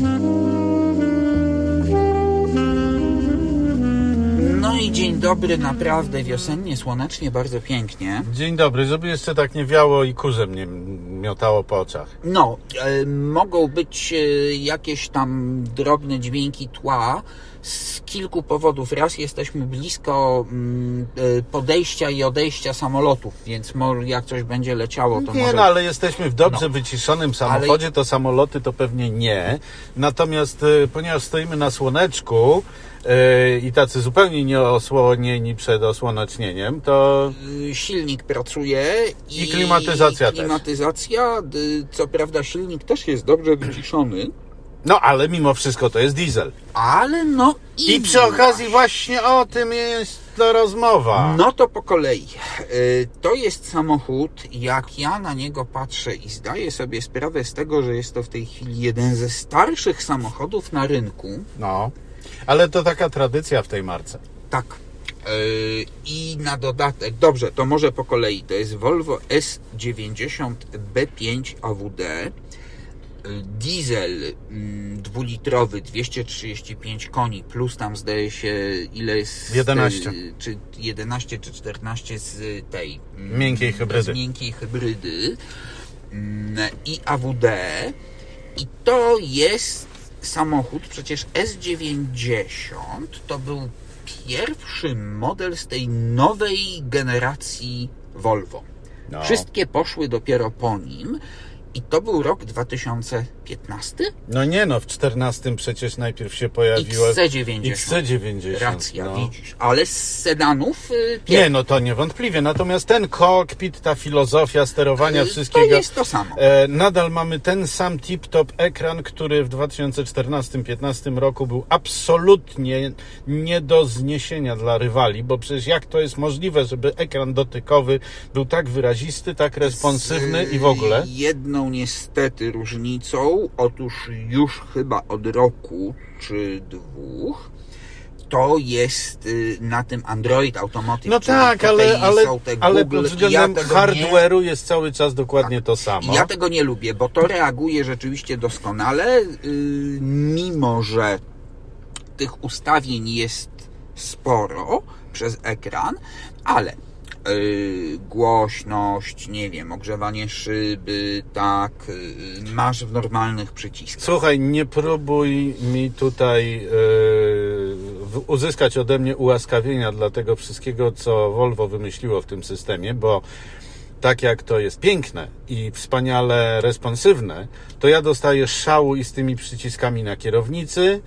No i dzień dobry, naprawdę wiosennie, słonecznie, bardzo pięknie. Dzień dobry, żeby jeszcze tak nie wiało i kurze mnie miotało po oczach. No, e, mogą być e, jakieś tam drobne dźwięki tła z kilku powodów. Raz jesteśmy blisko mm, e, podejścia i odejścia samolotów, więc może jak coś będzie leciało, to Nie może... no, ale jesteśmy w dobrze No. wyciszonym samochodzie, to samoloty to pewnie nie. Natomiast e, ponieważ stoimy na słoneczku i tacy zupełnie nieosłonieni przed osłonecznieniem, to Y, silnik pracuje i, I klimatyzacja też. klimatyzacja, y, co prawda silnik też jest dobrze wyciszony, no ale mimo wszystko to jest diesel. ale no i, I przy okazji właśnie o tym jest ta rozmowa. No to po kolei. Y, To jest samochód, jak ja na niego patrzę i zdaję sobie sprawę z tego, że jest to w tej chwili jeden ze starszych samochodów na rynku. No, ale to taka tradycja w tej marce. Tak. Y, I na dodatek, dobrze, to może po kolei. To jest Volvo S90 B5 AWD. Diesel mm, dwulitrowy 235 koni plus tam zdaje się ile jest 11. y, czy 11 czy 14 z tej mm, Miękkiej hybrydy. z miękkiej hybrydy mm, i AWD i to jest samochód przecież S90 to był pierwszy model z tej nowej generacji Volvo. No. Wszystkie poszły dopiero po nim i to był rok 2015? No nie no, w 14 przecież najpierw się pojawiło XC90. XC90. Racja, no. widzisz. Ale z sedanów y, Nie, no to niewątpliwie. Natomiast ten kokpit, ta filozofia sterowania y, wszystkiego. To jest to samo. E, nadal mamy ten sam tip-top ekran, który w 2014-15 roku był absolutnie nie do zniesienia dla rywali, bo przecież jak to jest możliwe, żeby ekran dotykowy był tak wyrazisty, tak responsywny i w ogóle? Z jedną niestety różnicą, otóż już chyba od roku czy dwóch, to jest y, na tym Android Automotive. No tak, ale, ale, te ale Google pod i ja względem tego nie- hardware'u jest cały czas dokładnie to samo. Ja tego nie lubię, bo to reaguje rzeczywiście doskonale, yy, mimo że tych ustawień jest sporo przez ekran, ale yy, głośność, nie wiem, ogrzewanie szyby, tak, yy, masz w normalnych przyciskach. Słuchaj, nie próbuj mi tutaj yy, uzyskać ode mnie ułaskawienia dla tego wszystkiego, co Volvo wymyśliło w tym systemie, bo tak jak to jest piękne i wspaniale responsywne, to ja dostaję szału i z tymi przyciskami na kierownicy,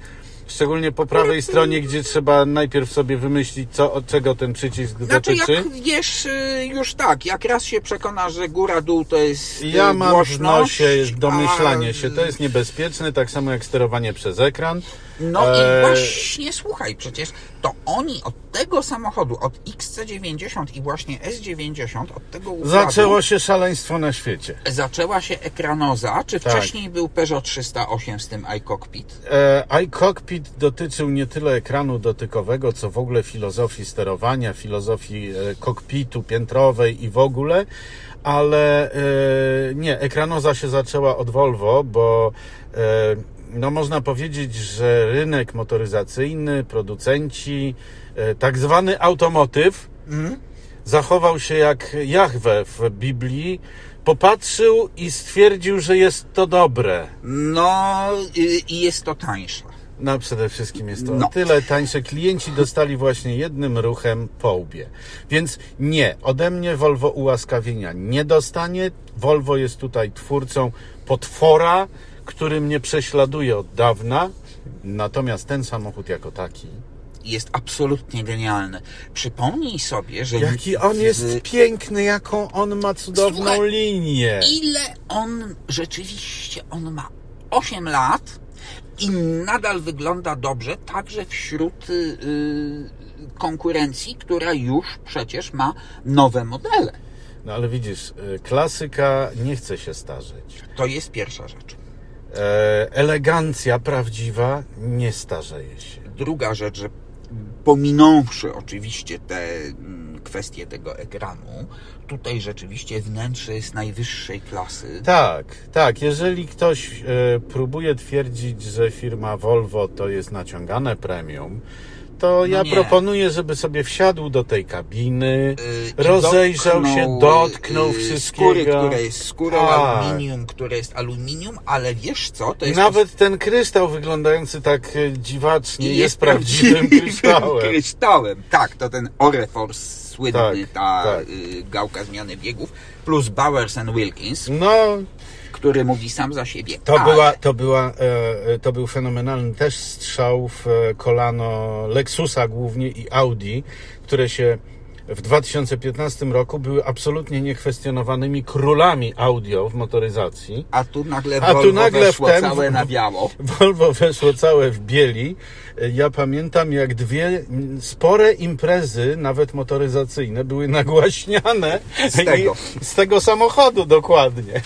szczególnie po prawej stronie, gdzie trzeba najpierw sobie wymyślić, co, od czego ten przycisk Znaczy, dotyczy. jak wiesz, yy, już tak, jak raz się przekonasz, że góra, dół to jest Ja yy, mam w nosie domyślanie a- się. To jest niebezpieczne, tak samo jak sterowanie przez ekran. No Eee, i właśnie słuchaj, przecież to oni od tego samochodu, od XC90 i właśnie S90, od tego układu Zaczęło się szaleństwo na świecie. zaczęła się ekranoza, czy Tak. wcześniej był Peugeot 308 z tym iCockpit? E, iCockpit dotyczył nie tyle ekranu dotykowego, co w ogóle filozofii sterowania, filozofii e, kokpitu piętrowej i w ogóle, ale e, nie, ekranoza się zaczęła od Volvo, bo e, no można powiedzieć, że rynek motoryzacyjny, producenci, e, tak zwany automotyw, zachował się jak Jahwe w Biblii, popatrzył i stwierdził, że jest to dobre. No i jest to tańsze. No przede wszystkim jest to No. tyle tańsze. Klienci dostali właśnie jednym ruchem po łbie. Więc nie, ode mnie Volvo ułaskawienia nie dostanie. Volvo jest tutaj twórcą potwora, który mnie prześladuje od dawna. Natomiast ten samochód jako taki, Jest absolutnie genialny. Przypomnij sobie, że jaki on w- jest piękny, jaką on ma cudowną Słuchaj, linię. ile on rzeczywiście on ma 8 lat i nadal wygląda dobrze, także wśród y, y, konkurencji, która już przecież ma nowe modele. No ale widzisz, y, klasyka nie chce się starzeć. To jest pierwsza rzecz. E, elegancja prawdziwa nie starzeje się. Druga rzecz, że pominąwszy oczywiście te mm, kwestię tego ekranu. Tutaj rzeczywiście wnętrze jest najwyższej klasy. Tak, tak. Jeżeli ktoś e, próbuje twierdzić, że firma Volvo to jest naciągane premium, to ja nie. proponuję, żeby sobie wsiadł do tej kabiny, Yy, rozejrzał się, dotknął, dotknął yy, wszystkiego. Skóry, które jest skórą Tak. aluminium, które jest aluminium, ale wiesz co, to jest Nawet ten kryształ wyglądający tak e, dziwacznie I jest, prawdziwym kryształem. kryształem. Tak, to ten Oreforce słynny, Tak, ta tak. y, gałka zmiany biegów, plus Bowers and Wilkins, No, który mówi sam za siebie. To, ale była, to, była, e, e, to był fenomenalny też strzał w e, kolano Lexusa głównie i Audi, które się w 2015 roku były absolutnie niekwestionowanymi królami audio w motoryzacji. A tu nagle A tu Volvo nagle weszło wtem- całe na biało. Volvo weszło całe w bieli. Ja pamiętam, jak dwie spore imprezy, nawet motoryzacyjne, były nagłaśniane Z tego. Z tego samochodu dokładnie.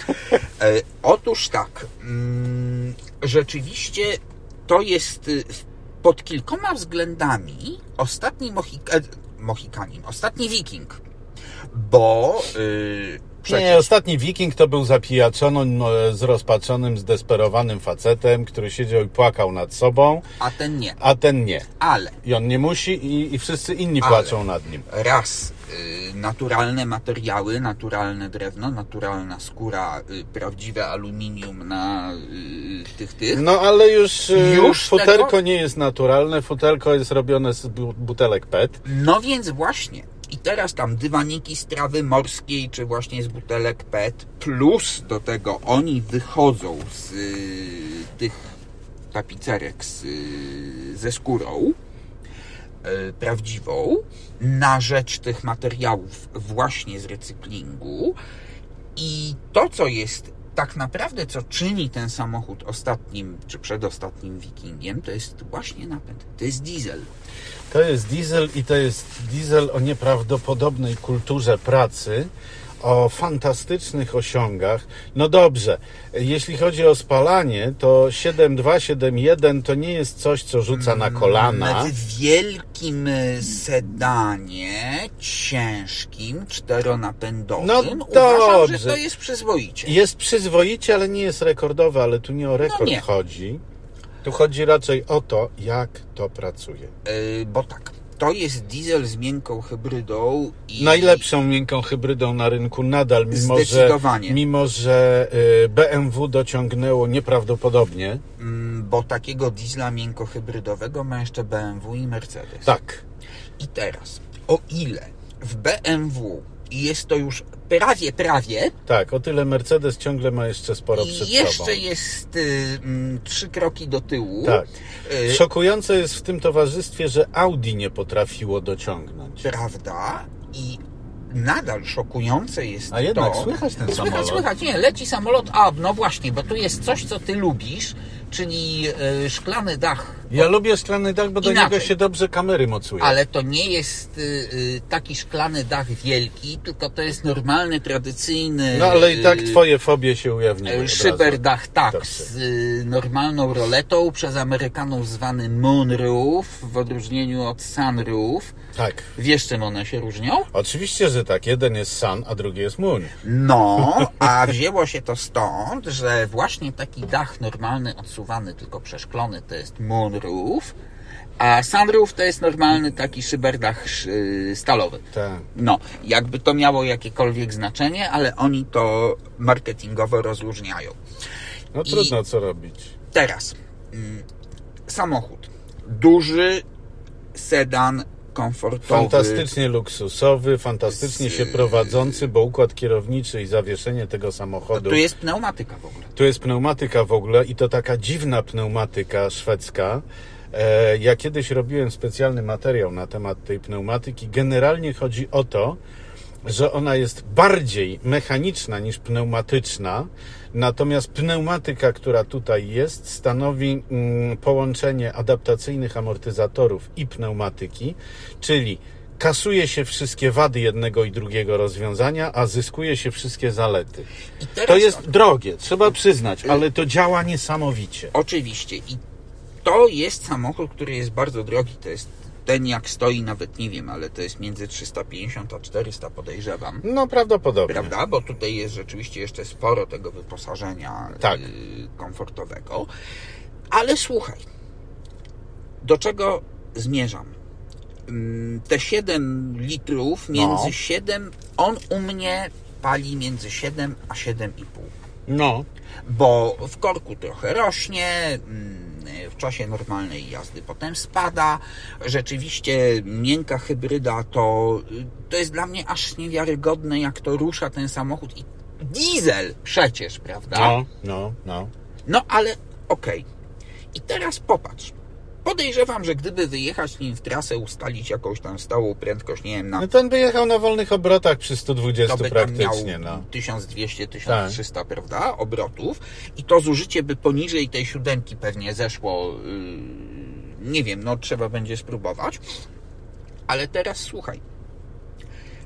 E, otóż tak, mm, rzeczywiście to jest y, pod kilkoma względami ostatni Mohik- e, Mohikanin, ostatni Wiking, bo y, przecież Nie, ostatni wiking to był zapijaczony, no, zrozpaczonym, zdesperowanym facetem, który siedział i płakał nad sobą, a ten nie. a ten nie. Ale I on nie musi i, i wszyscy inni Ale. płaczą nad nim. raz y, naturalne materiały, naturalne drewno, naturalna skóra, y, prawdziwe aluminium na y, tych tych. No ale już, już futerko tego? nie jest naturalne, futerko jest robione z bu- butelek PET. No więc właśnie. I teraz tam dywaniki z trawy morskiej, czy właśnie z butelek PET, plus do tego oni wychodzą z y, tych tapicerek z, y, ze skórą y, prawdziwą na rzecz tych materiałów właśnie z recyklingu. I to, co jest tak naprawdę, co czyni ten samochód ostatnim czy przedostatnim wikingiem, to jest właśnie napęd. To jest diesel. To jest diesel i to jest diesel o nieprawdopodobnej kulturze pracy, o fantastycznych osiągach. No dobrze, jeśli chodzi o spalanie, to 7.2, 7.1 to nie jest coś, co rzuca na kolana. W wielkim e, sedanie, ciężkim, czteronapędowym, No uważam, dobrze. że to jest przyzwoicie. Jest przyzwoicie, ale nie jest rekordowe, ale tu nie o rekord No nie. chodzi. Tu chodzi raczej o to, jak to pracuje. E, Bo tak, to jest diesel z miękką hybrydą i Najlepszą miękką hybrydą na rynku nadal, mimo że, mimo że y, BMW dociągnęło nieprawdopodobnie. mm, bo takiego diesla miękkohybrydowego ma jeszcze BMW i Mercedes. Tak, I teraz, o ile w BMW jest to już prawie, prawie, tak, o tyle Mercedes ciągle ma jeszcze sporo i przed jeszcze sobą. jest y, mm, trzy kroki do tyłu. Tak. Y, Szokujące jest w tym towarzystwie, że Audi nie potrafiło dociągnąć. prawda? I nadal szokujące jest A jednak to... słychać ten Słychać, samolot. słychać, nie, leci samolot, a no właśnie, bo tu jest coś, co ty lubisz, czyli y, szklany dach. Ja lubię szklany dach, bo do Inaczej. niego się dobrze kamery mocują. Ale to nie jest y, y, taki szklany dach wielki, tylko to jest normalny, tradycyjny... No ale i tak twoje fobie się ujawniły. od. Szyberdach, tak, Dobrze. z normalną roletą, przez Amerykanów zwany moonroof, w odróżnieniu od sunroof. Tak. Wiesz, czym one się różnią? Oczywiście, że tak. Jeden jest Sun, a drugi jest Moon. No, a wzięło się to stąd, że właśnie taki dach normalny, odsuwany, tylko przeszklony, to jest moonroof, a sunroof to jest normalny taki szyberdach y, stalowy. Tak. No, jakby to miało jakiekolwiek znaczenie, ale oni to marketingowo rozróżniają. No I- trudno co robić. Teraz, mm, samochód. Duży sedan, komfortowy. Fantastycznie luksusowy, fantastycznie Z- się prowadzący, bo układ kierowniczy i zawieszenie tego samochodu. Tu jest pneumatyka w ogóle. Tu jest pneumatyka w ogóle i to taka dziwna pneumatyka szwedzka. E, Ja kiedyś robiłem specjalny materiał na temat tej pneumatyki. Generalnie chodzi o to, że ona jest bardziej mechaniczna niż pneumatyczna, natomiast pneumatyka, która tutaj jest, stanowi mm, połączenie adaptacyjnych amortyzatorów i pneumatyki, czyli kasuje się wszystkie wady jednego i drugiego rozwiązania, a zyskuje się wszystkie zalety. To jest drogie, trzeba przyznać, ale to działa niesamowicie. Oczywiście. I to jest samochód, który jest bardzo drogi. To jest ten jak stoi, nawet nie wiem, ale to jest między 350 a 400 podejrzewam. No prawdopodobnie. Prawda? Bo tutaj jest rzeczywiście jeszcze sporo tego wyposażenia Tak. y, komfortowego. Ale słuchaj, do czego zmierzam? Mm, Te 7 litrów, między No. 7, on u mnie pali między 7 a 7,5 No, bo w korku trochę rośnie, mm, w czasie normalnej jazdy potem spada. Rzeczywiście miękka hybryda to, to jest dla mnie aż niewiarygodne, jak to rusza ten samochód. I diesel przecież, prawda? no, no, no. No ale okej. I teraz popatrz. Podejrzewam, że gdyby wyjechać nim w trasę, ustalić jakąś tam stałą prędkość, nie wiem, na No ten by jechał na wolnych obrotach przy 120 to by praktycznie, no. 1200-1300, prawda, obrotów i to zużycie by poniżej tej siódemki pewnie zeszło, yy, nie wiem, no trzeba będzie spróbować. Ale teraz słuchaj,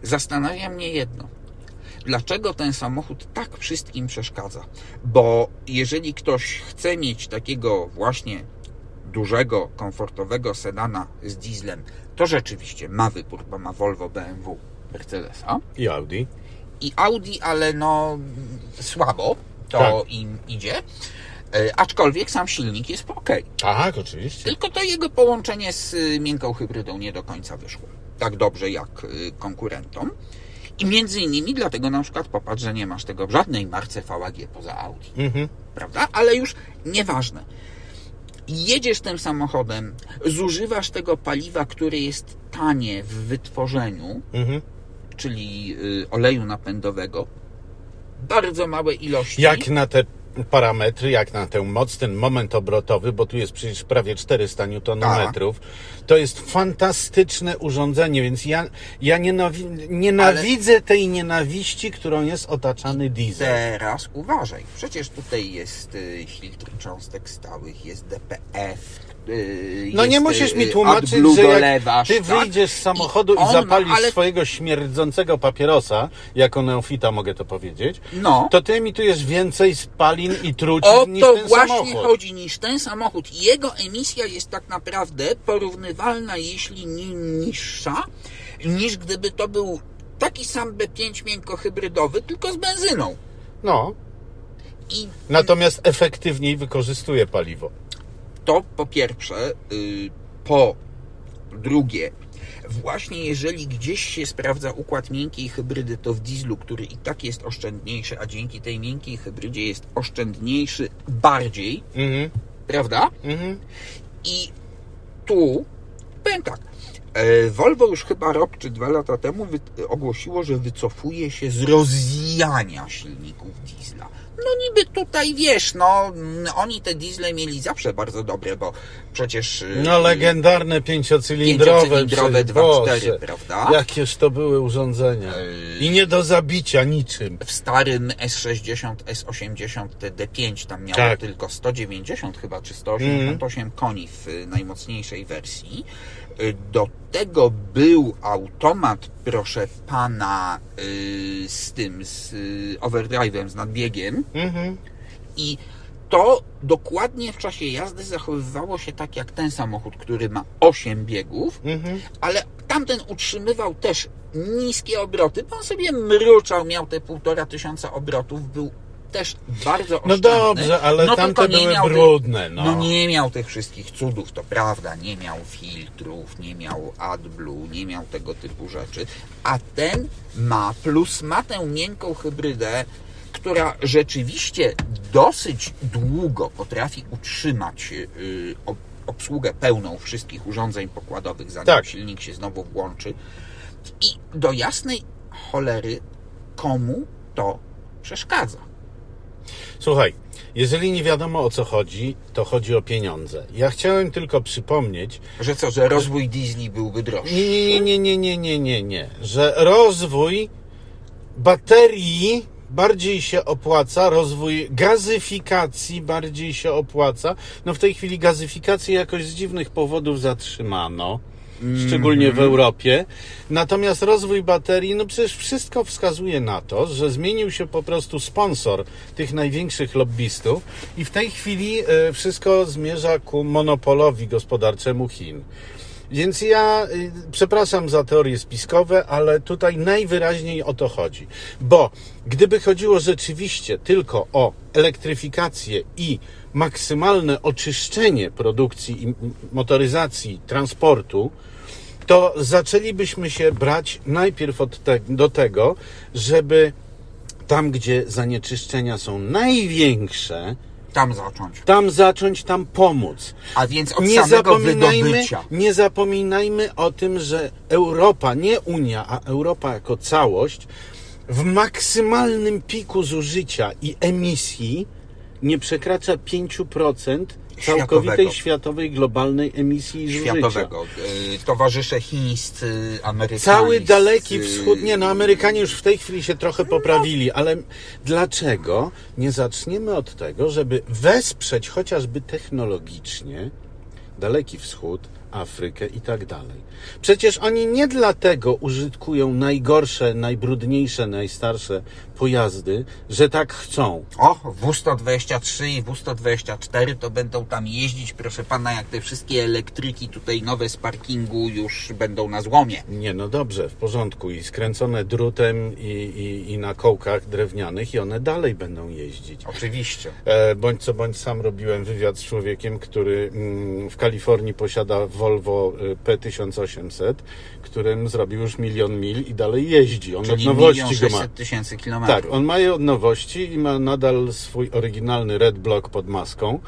zastanawia mnie jedno. Dlaczego ten samochód tak wszystkim przeszkadza? Bo jeżeli ktoś chce mieć takiego właśnie dużego, komfortowego sedana z dieslem, to rzeczywiście ma wybór, bo ma Volvo, BMW, Mercedesa I Audi. i Audi, ale no słabo to Tak. im idzie. E, Aczkolwiek sam silnik jest ok. Tak, oczywiście. Tylko to jego połączenie z y, miękką hybrydą nie do końca wyszło. Tak dobrze jak y, konkurentom. I między innymi dlatego na przykład popatrz, że nie masz tego w żadnej marce VAG poza Audi. Mhm. Prawda? Ale już nieważne. Jedziesz tym samochodem, zużywasz tego paliwa, które jest tanie w wytworzeniu, Mhm. czyli y, oleju napędowego, bardzo małe ilości. Jak na te parametry, jak na tę moc, ten moment obrotowy, bo tu jest przecież prawie 400 Nm, to jest fantastyczne urządzenie, więc ja, ja nienawi nienawidzę tej nienawiści, którą jest otaczany diesel. Teraz uważaj, przecież tutaj jest y, filtr cząstek stałych, jest DPF. Y, No nie musisz mi y, tłumaczyć, że jak ty tak? wyjdziesz z samochodu i, on ma- zapalisz ale- swojego śmierdzącego papierosa, jako neofita mogę to powiedzieć, No. to ty emitujesz więcej spalin i truci O niż to ten właśnie samochód. chodzi niż ten samochód. Jego emisja jest tak naprawdę porównywalna, jeśli nie niższa, niż gdyby to był taki sam B5 miękkohybrydowy, tylko z benzyną. No, I natomiast efektywniej wykorzystuje paliwo. To po pierwsze, y, po drugie, właśnie jeżeli gdzieś się sprawdza układ miękkiej hybrydy, to w dieslu, który i tak jest oszczędniejszy, a dzięki tej miękkiej hybrydzie jest oszczędniejszy bardziej, Mhm, prawda? mhm. I tu powiem tak. e, Volvo już chyba rok czy dwa lata temu ogłosiło, że wycofuje się z rozwijania silników diesla. No niby tutaj wiesz, no mm, oni te diesle mieli zawsze bardzo dobre, bo przecież y, No legendarne pięciocylindrowe, Pięciocylindrowe przecież, 2.4, Boże, prawda? Jakież to były urządzenia. I nie do zabicia niczym. w starym S60, S80 te D5 tam miało Tak. tylko 190 chyba, czy 188 koni w y, najmocniejszej wersji. Y, Do tego był automat, proszę pana, y, z tym, z y, overdrive'em, z nadbiegiem Mhm. i to dokładnie w czasie jazdy zachowywało się tak jak ten samochód, który ma 8 biegów, Mhm. ale tamten utrzymywał też niskie obroty, bo on sobie mruczał, miał te półtora tysiąca obrotów, był też bardzo No oszczędny. dobrze, ale no, tamte były brudne, Tych, no. no nie miał tych wszystkich cudów, to prawda, nie miał filtrów, nie miał AdBlue, nie miał tego typu rzeczy, a ten ma, plus ma tę miękką hybrydę, która rzeczywiście dosyć długo potrafi utrzymać yy, ob- obsługę pełną wszystkich urządzeń pokładowych, zanim Tak. silnik się znowu włączy. I do jasnej cholery, komu to przeszkadza? Słuchaj, jeżeli nie wiadomo o co chodzi, to chodzi o pieniądze. Ja chciałem tylko przypomnieć. Że co, że rozwój diesli byłby droższy? Nie, nie, nie, nie, nie, nie, nie. Że rozwój baterii bardziej się opłaca, rozwój gazyfikacji bardziej się opłaca. No w tej chwili gazyfikację jakoś z dziwnych powodów zatrzymano szczególnie w Europie. Natomiast rozwój baterii, no przecież wszystko wskazuje na to, że zmienił się po prostu sponsor tych największych lobbystów i w tej chwili e, wszystko zmierza ku monopolowi gospodarczemu Chin. Więc ja y, przepraszam za teorie spiskowe, ale tutaj najwyraźniej o to chodzi. Bo gdyby chodziło rzeczywiście tylko o elektryfikację i maksymalne oczyszczenie produkcji i motoryzacji transportu, to zaczęlibyśmy się brać najpierw te, do tego, żeby tam, gdzie zanieczyszczenia są największe, Tam zacząć. tam zacząć, tam pomóc. A więc od Nie samego wydobycia. nie zapominajmy o tym, że Europa, nie Unia, a Europa jako całość, w maksymalnym piku zużycia i emisji nie przekracza 5% całkowitej Światowego. światowej globalnej emisji zużycia. światowego. Y, Towarzysze chińscy, amerykańscy. Cały daleki wschód, nie no, Amerykanie już w tej chwili się trochę poprawili, ale dlaczego nie zaczniemy od tego, żeby wesprzeć chociażby technologicznie daleki wschód, Afrykę i tak dalej. Przecież oni nie dlatego użytkują najgorsze, najbrudniejsze, najstarsze pojazdy, że tak chcą. O, W123 i W124 to będą tam jeździć, proszę pana, jak te wszystkie elektryki tutaj nowe z parkingu już będą na złomie. Nie, no dobrze, w porządku. I skręcone drutem i, i, i na kołkach drewnianych i one dalej będą jeździć. Oczywiście. E, Bądź co bądź sam robiłem wywiad z człowiekiem, który mm, w Kalifornii posiada Volvo e, P1800, którym zrobił już milion mil i dalej jeździ. On Czyli od nowości go ma. 600 tysięcy kilometrów. Tak, on ma je od nowości i ma nadal swój oryginalny Red Block pod maską.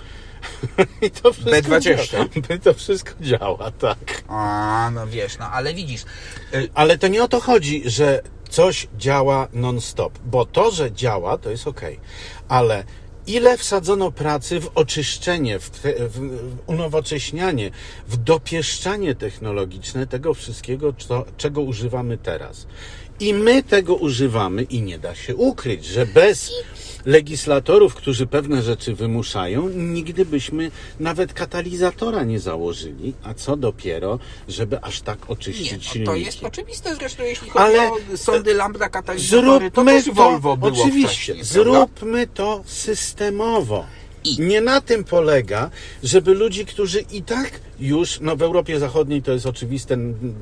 I to wszystko B20. Działa. To wszystko działa, tak. A, no wiesz, no ale widzisz, y, Ale to nie o to chodzi, że coś działa non-stop, bo to, że działa, to jest ok. Ale ile wsadzono pracy w oczyszczenie, w, w, unowocześnianie, w dopieszczanie technologiczne tego wszystkiego, co, czego używamy teraz. I my tego używamy i nie da się ukryć, że bez legislatorów, którzy pewne rzeczy wymuszają, nigdy byśmy nawet katalizatora nie założyli, a co dopiero, żeby aż tak oczyścić nie, no, silniki. to jest oczywiste zresztą, jeśli chodzi Ale o sądy lambda katalizatory, to też Volvo było oczywiście, wcześniej, zróbmy to systemowo. I- Nie na tym polega, żeby ludzi, którzy i tak już, no w Europie Zachodniej to jest oczywiste,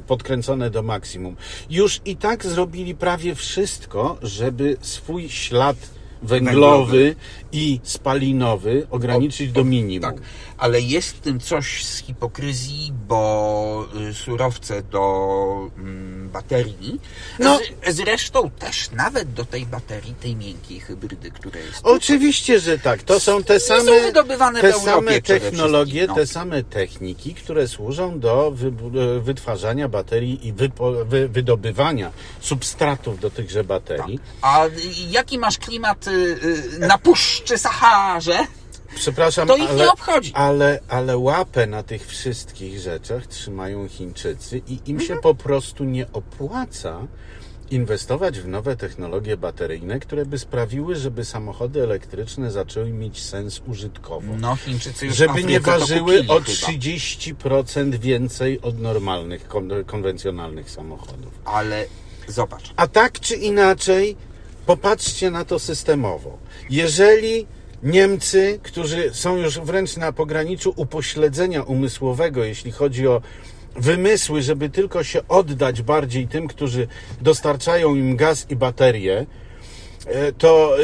podkręcone do maksimum, już i tak zrobili prawie wszystko, żeby swój ślad węglowy, Węglowy. i spalinowy ograniczyć do minimum. Tak, ale jest w tym coś z hipokryzji, bo y, surowce do mm, baterii, No. z, zresztą też nawet do tej baterii, tej miękkiej hybrydy, która jest Oczywiście, że tak. To są te same, są wydobywane te same technologie, no. te same techniki, które służą do wy- e, wytwarzania baterii i wypo, wy, wydobywania substratów do tychże baterii. A y, jaki masz klimat na Puszczy Saharze? Przepraszam, To ich ale, nie obchodzi. Ale, ale łapę na tych wszystkich rzeczach trzymają Chińczycy i im Mhm. się po prostu nie opłaca inwestować w nowe technologie bateryjne, które by sprawiły, żeby samochody elektryczne zaczęły mieć sens użytkowo. No, Chińczycy już żeby nie ważyły o chyba. 30% więcej od normalnych, kon- konwencjonalnych samochodów. Ale zobacz, A tak czy inaczej, popatrzcie na to systemowo. Jeżeli Niemcy, którzy są już wręcz na pograniczu upośledzenia umysłowego, jeśli chodzi o wymysły, żeby tylko się oddać bardziej tym, którzy dostarczają im gaz i baterie, to e,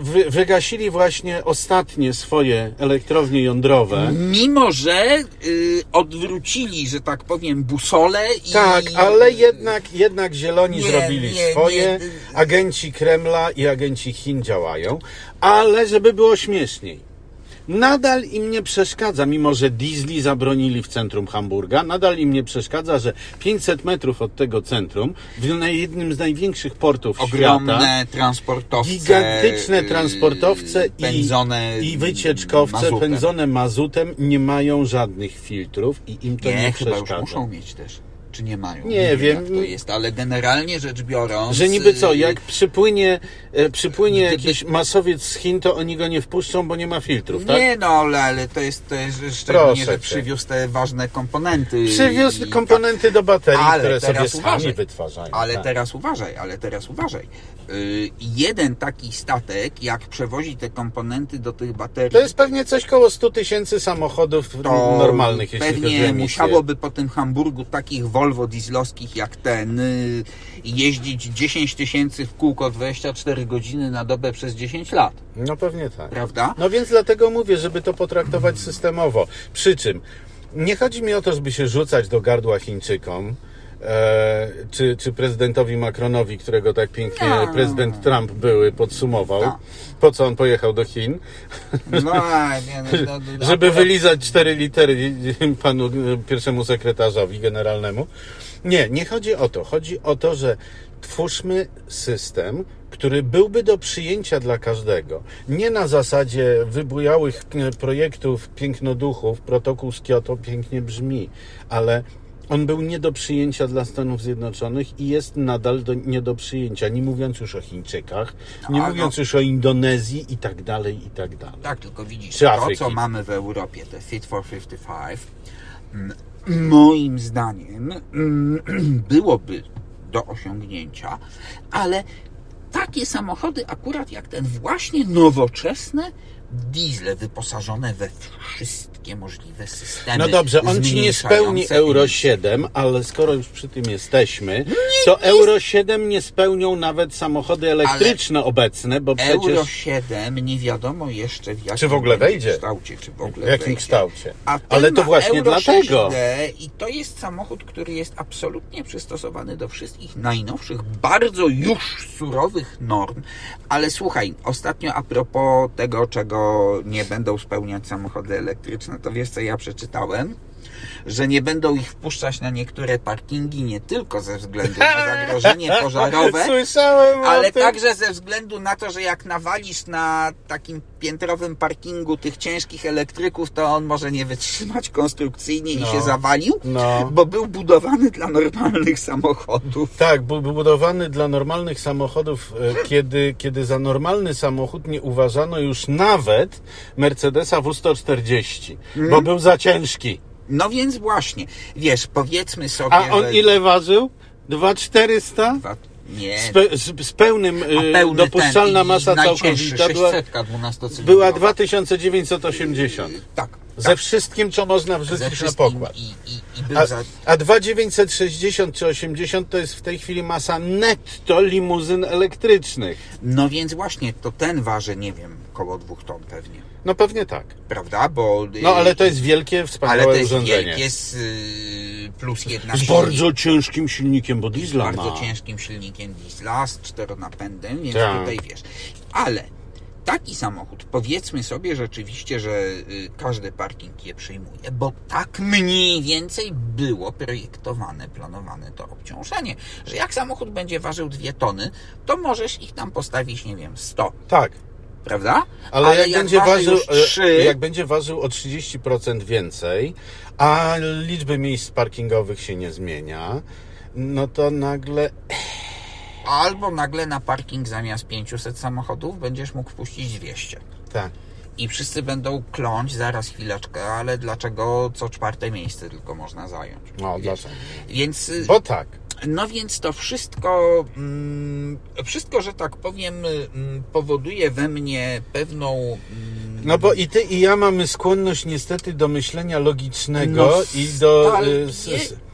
wy, wygasili właśnie ostatnie swoje elektrownie jądrowe. mimo że y, odwrócili, że tak powiem, busole i... Tak, ale jednak, jednak zieloni Nie, zrobili nie, swoje, nie. agenci Kremla i agenci Chin działają, ale żeby było śmieszniej. Nadal im nie przeszkadza, mimo że diesli zabronili w centrum Hamburga, nadal im nie przeszkadza, że 500 metrów od tego centrum, w jednym z największych portów świata, Ogromne transportowce. gigantyczne y, transportowce i, pędzone i wycieczkowce mazutem. pędzone mazutem nie mają żadnych filtrów i im to nie, Nie, chyba już przeszkadza. muszą mieć też. Czy nie mają. Nie wiem. Jak to jest, ale generalnie rzecz biorąc... Że niby co, y, jak przypłynie, e, przypłynie jakiś masowiec z Chin, to oni go nie wpuszczą, bo nie ma filtrów, tak? Nie no, ale, to jest, to jest szczególnie, że przywiózł te ważne komponenty. Przywiózł i- komponenty do baterii, Ale które sobie teraz sami uważaj. wytwarzają. Ale tak. teraz uważaj, ale teraz uważaj. Yy, jeden taki statek, jak przewozi te komponenty do tych baterii, To jest pewnie coś koło 100 tysięcy samochodów to normalnych, jeśli chodzi o pewnie musiałoby po tym Hamburgu takich Volvo dieslowskich jak ten yy, jeździć 10 tysięcy w kółko 24 godziny na dobę przez 10 lat, No pewnie tak. prawda? No więc dlatego mówię, żeby to potraktować systemowo. Przy czym nie chodzi mi o to, żeby się rzucać do gardła Chińczykom, czy, czy prezydentowi Macronowi, którego tak pięknie No. prezydent Trump były podsumował, Tak. po co on pojechał do Chin, No, nie, no, no, no, żeby wylizać cztery litery panu e, pierwszemu sekretarzowi generalnemu. Nie, nie chodzi o to. Chodzi o to, że twórzmy system, który byłby do przyjęcia dla każdego. Nie na zasadzie wybujałych e, projektów pięknoduchów, protokół z Kioto pięknie brzmi, ale on był nie do przyjęcia dla Stanów Zjednoczonych i jest nadal do, nie do przyjęcia, nie mówiąc już o Chińczykach, nie No, mówiąc no. już o Indonezji i tak dalej, i tak dalej. Tak, tylko widzisz, Czy to Afryki. co mamy w Europie, te Fit for 55, mm, moim zdaniem mm, byłoby do osiągnięcia, ale takie samochody akurat jak ten właśnie nowoczesne diesle wyposażone we wszystkie możliwe systemy. No dobrze, on ci nie spełni Euro emisje. 7, ale skoro już przy tym jesteśmy, to Euro 7 nie spełnią nawet samochody elektryczne obecne, bo Euro przecież 7 nie wiadomo jeszcze w jakim Czy w ogóle wejdzie? kształcie, czy w ogóle w jakim wejdzie. kształcie. Ale to właśnie Euro dlatego. 6D I to jest samochód, który jest absolutnie przystosowany do wszystkich najnowszych, bardzo już surowych norm. Ale słuchaj, ostatnio a propos tego, czego nie będą spełniać samochody elektryczne, to wiesz co ja przeczytałem? Że nie będą ich wpuszczać na niektóre parkingi nie tylko ze względu na zagrożenie pożarowe, ale także ze względu na to, że jak nawalisz na takim piętrowym parkingu tych ciężkich elektryków, to on może nie wytrzymać konstrukcyjnie i No. się zawalił, No. bo był budowany dla normalnych samochodów. Tak, był budowany dla normalnych samochodów, e, kiedy, kiedy za normalny samochód nie uważano już nawet Mercedesa W140, Mhm. bo był za ciężki. No więc właśnie, wiesz, powiedzmy sobie, A on że... ile ważył? 2400? Dwa- Nie, Z, pe, z, z pełnym e, pełny dopuszczalna ten, masa całkowita była, 600 12 była 2980. Tak. Ze tak, wszystkim, co można wrzucić na pokład. i, i, i był A, za... a 2960 czy 80 to jest w tej chwili masa netto limuzyn elektrycznych. No więc właśnie, to ten waży, nie wiem, koło dwóch ton pewnie. No pewnie tak. Prawda? Bo... No ale to jest wielkie, Ale wspaniałe to jest urządzenie. wielkie z y, plus jedna Z silnik, bardzo ciężkim silnikiem, bo diesla bardzo ma. ciężkim silnikiem diesla z czteronapędem, więc Tak. tutaj wiesz. Ale taki samochód, powiedzmy sobie rzeczywiście, że y, każdy parking je przyjmuje, bo tak mniej więcej było projektowane, planowane to obciążenie, że jak samochód będzie ważył dwie tony, to możesz ich tam postawić, nie wiem, 100, Tak. prawda? Ale, jak, będzie waży ważył, już e, trzy, jak będzie ważył o 30% więcej, a liczby miejsc parkingowych się nie zmienia, no to nagle Albo nagle na parking zamiast 500 samochodów będziesz mógł wpuścić 200. tak. I wszyscy będą kląć, zaraz chwileczkę, ale dlaczego co czwarte miejsce tylko można zająć? No, Wiesz? dlaczego? Więc, y, Bo tak. No więc to wszystko, mm, wszystko, że tak powiem, mm, powoduje we mnie pewną... mm, No bo i ty i ja mamy skłonność niestety do myślenia logicznego no, i do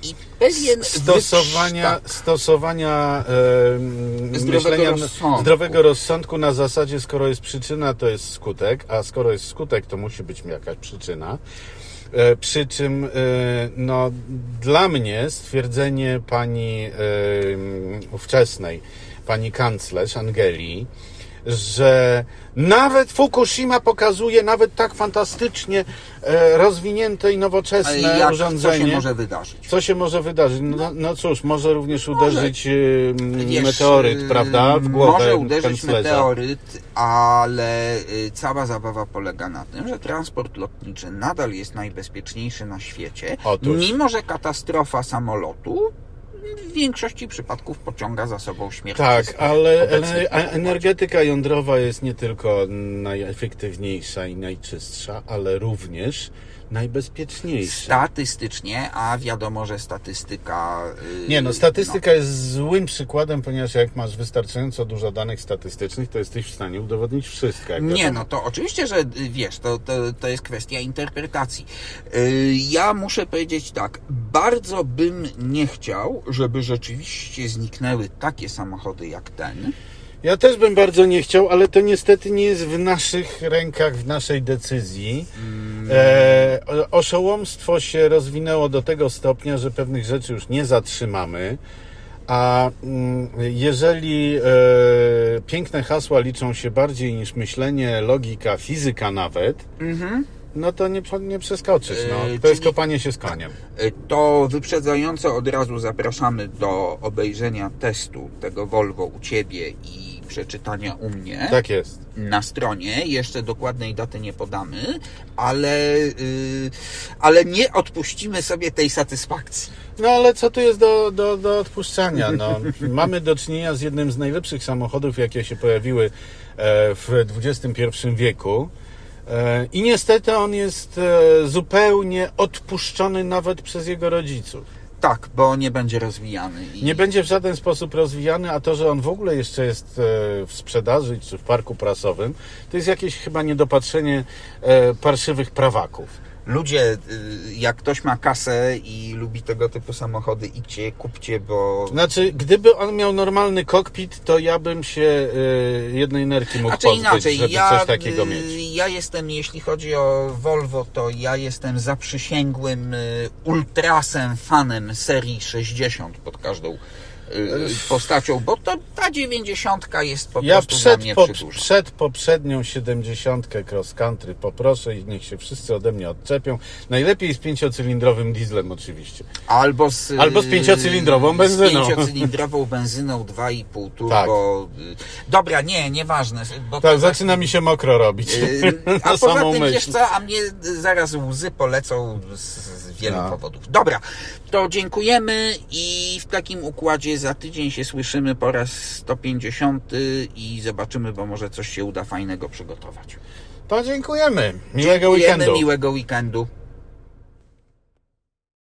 i pewien stosowania, wykształt. stosowania e, Zdrowego myślenia rozsądku. zdrowego rozsądku na zasadzie skoro jest przyczyna, to jest skutek, a skoro jest skutek, to musi być jakaś przyczyna. E, Przy czym, e, no, dla mnie stwierdzenie pani e, ówczesnej, pani kanclerz Angeli, że nawet Fukushima pokazuje nawet tak fantastycznie e, rozwinięte i nowoczesne Ale jak, co urządzenie. się może wydarzyć? Co się może wydarzyć? No, no cóż, może również uderzyć e, Wiesz, meteoryt, y, prawda? W głowę Może uderzyć kanclerza. meteoryt, ale y, cała zabawa polega na tym, że transport lotniczy nadal jest najbezpieczniejszy na świecie, Otóż. mimo że katastrofa samolotu w większości przypadków pociąga za sobą śmierć. Tak, ale energetyka jądrowa jest nie tylko najefektywniejsza i najczystsza, ale również najbezpieczniejsza. Statystycznie, a wiadomo, że statystyka... y, Nie, no statystyka jest złym przykładem, ponieważ jak masz wystarczająco dużo danych statystycznych, to jesteś w stanie udowodnić wszystko. Nie, wiadomo. no to oczywiście, że y, wiesz, to, to, to jest kwestia interpretacji. Y, Ja muszę powiedzieć tak, bardzo bym nie chciał, żeby rzeczywiście zniknęły takie samochody jak ten. Ja też bym bardzo nie chciał, ale to niestety nie jest w naszych rękach, w naszej decyzji. E, o- oszołomstwo się rozwinęło do tego stopnia, że pewnych rzeczy już nie zatrzymamy. A mm, jeżeli e, piękne hasła liczą się bardziej niż myślenie, logika, fizyka nawet, no to nie, nie przeskoczysz. No. E, To jest kopanie się z koniem. Y, To wyprzedzająco od razu zapraszamy do obejrzenia testu tego Volvo u Ciebie i przeczytania u mnie. Tak jest. na stronie. Jeszcze dokładnej daty nie podamy, ale, yy, ale nie odpuścimy sobie tej satysfakcji. No ale co tu jest do, do, do odpuszczania? No, mamy do czynienia z jednym z najlepszych samochodów, jakie się pojawiły e, w XXI wieku. E, I niestety on jest e, zupełnie odpuszczony nawet przez jego rodziców. Tak, bo nie będzie rozwijany. I... Nie będzie w żaden sposób rozwijany, a to, że on w ogóle jeszcze jest e, w sprzedaży czy w parku prasowym, to jest jakieś chyba niedopatrzenie parszywych prawaków. Ludzie, jak ktoś ma kasę i lubi tego typu samochody, idźcie, kupcie, bo... Znaczy, gdyby on miał normalny kokpit, to ja bym się jednej nerki mógł Znaczy pozbyć, inaczej, żeby ja, coś takiego y, ja jestem, jeśli chodzi o Volvo, to ja jestem zaprzysięgłym y, ultrasem, fanem serii 60 pod każdą postacią, bo to ta 90 jest po Ja prostu przed, dla mnie po, przed poprzednią 70 cross country poproszę i niech się wszyscy ode mnie odczepią. Najlepiej z pięciocylindrowym dieslem oczywiście. Albo z, Albo z pięciocylindrową benzyną. Z pięciocylindrową benzyną 2,5 turbo. Tak. Dobra, nie, nieważne. Bo Tak, to zaczyna mi się mokro robić. Yy, A poza tym, myśl. wiesz co, a mnie zaraz łzy polecą z, z wielu No. powodów. Dobra, to dziękujemy i w takim układzie za tydzień się słyszymy po raz 150 i zobaczymy, bo może coś się uda fajnego przygotować. To dziękujemy. Miłego Dziękujemy, weekendu. miłego weekendu.